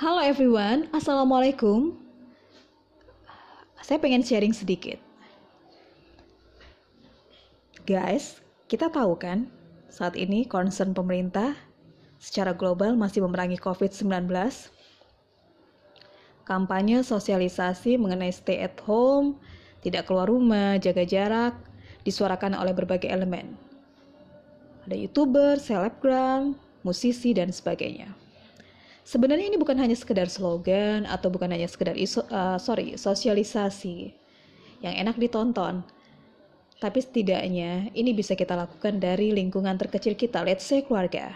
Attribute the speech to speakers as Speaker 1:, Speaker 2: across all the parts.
Speaker 1: Halo everyone, Assalamualaikum. Saya pengen sharing sedikit. Guys, kita tahu kan, saat ini concern pemerintah secara global masih memerangi COVID-19. Kampanye sosialisasi mengenai stay at home, tidak keluar rumah, jaga jarak, disuarakan oleh berbagai elemen. Ada youtuber, selebgram, musisi, dan sebagainya. Sebenarnya ini bukan hanya sekedar slogan atau bukan hanya sekedar iso, uh, sorry sosialisasi yang enak ditonton, tapi setidaknya ini bisa kita lakukan dari lingkungan terkecil kita, let's say keluarga.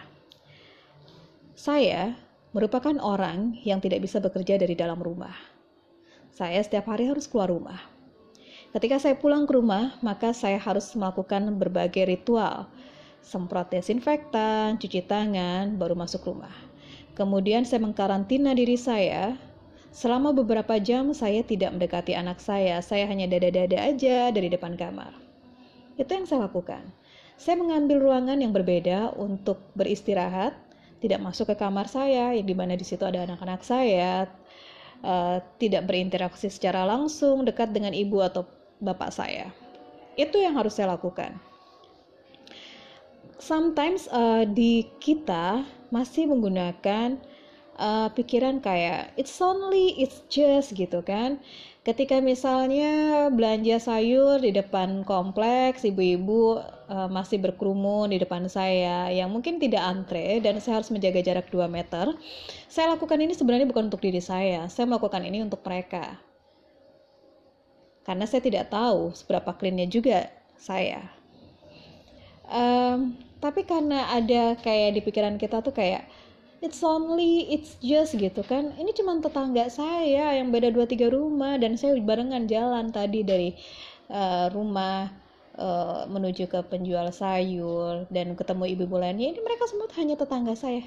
Speaker 1: Saya merupakan orang yang tidak bisa bekerja dari dalam rumah. Saya setiap hari harus keluar rumah. Ketika saya pulang ke rumah, maka saya harus melakukan berbagai ritual, semprot desinfektan, cuci tangan, baru masuk rumah. Kemudian saya mengkarantina diri saya. Selama beberapa jam saya tidak mendekati anak saya, saya hanya dada-dada aja dari depan kamar. Itu yang saya lakukan. Saya mengambil ruangan yang berbeda untuk beristirahat, tidak masuk ke kamar saya yang di mana di situ ada anak-anak saya uh, tidak berinteraksi secara langsung dekat dengan ibu atau bapak saya itu yang harus saya lakukan sometimes uh, di kita masih menggunakan uh, pikiran kayak it's only it's just gitu kan. Ketika misalnya belanja sayur di depan kompleks ibu-ibu uh, masih berkerumun di depan saya yang mungkin tidak antre dan saya harus menjaga jarak 2 meter saya lakukan ini sebenarnya bukan untuk diri saya saya melakukan ini untuk mereka. Karena saya tidak tahu seberapa cleannya juga saya. Um, tapi karena ada kayak di pikiran kita tuh kayak it's only it's just gitu kan. Ini cuma tetangga saya yang beda dua tiga rumah dan saya barengan jalan tadi dari uh, rumah uh, menuju ke penjual sayur dan ketemu ibu-ibu lainnya ini mereka semua hanya tetangga saya.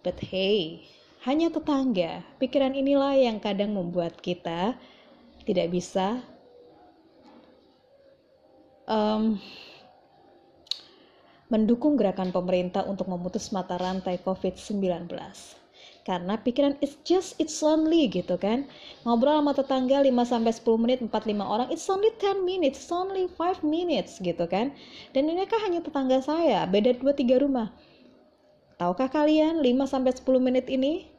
Speaker 1: But hey hanya tetangga. Pikiran inilah yang kadang membuat kita tidak bisa um, mendukung gerakan pemerintah untuk memutus mata rantai COVID-19. Karena pikiran it's just it's only gitu kan. Ngobrol sama tetangga 5 sampai 10 menit 4 5 orang, it's only 10 minutes, it's only 5 minutes gitu kan. Dan ini kan hanya tetangga saya, beda 2 3 rumah. Tahukah kalian 5 sampai 10 menit ini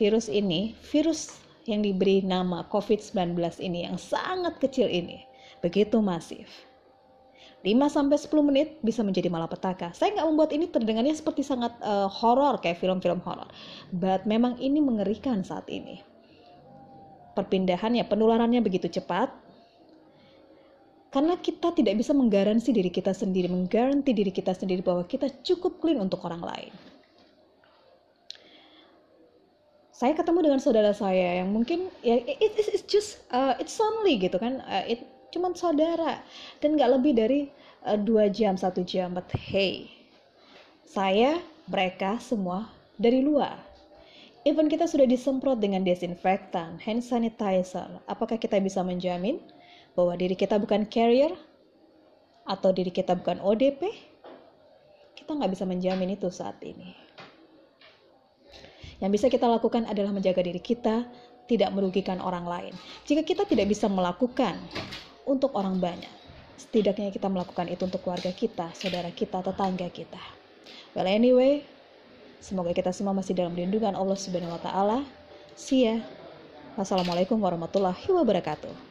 Speaker 1: virus ini, virus yang diberi nama COVID-19 ini yang sangat kecil ini, begitu masif 5 sampai 10 menit bisa menjadi malapetaka. Saya nggak membuat ini terdengarnya seperti sangat uh, horor kayak film-film horor. But memang ini mengerikan saat ini. Perpindahannya, penularannya begitu cepat. Karena kita tidak bisa menggaransi diri kita sendiri, menggaranti diri kita sendiri bahwa kita cukup clean untuk orang lain. Saya ketemu dengan saudara saya yang mungkin ya it, it, it's just uh, it's only gitu kan, uh, it cuman saudara. Dan nggak lebih dari uh, dua jam satu jam. But hey saya mereka semua dari luar. Even kita sudah disemprot dengan desinfektan hand sanitizer. Apakah kita bisa menjamin bahwa diri kita bukan carrier atau diri kita bukan ODP kita nggak bisa menjamin itu saat ini. Yang bisa kita lakukan adalah menjaga diri kita tidak merugikan orang lain. Jika kita tidak bisa melakukan untuk orang banyak. Setidaknya kita melakukan itu untuk keluarga kita, saudara kita, tetangga kita. Well anyway, semoga kita semua masih dalam lindungan Allah Subhanahu wa taala. See ya. Wassalamualaikum warahmatullahi wabarakatuh.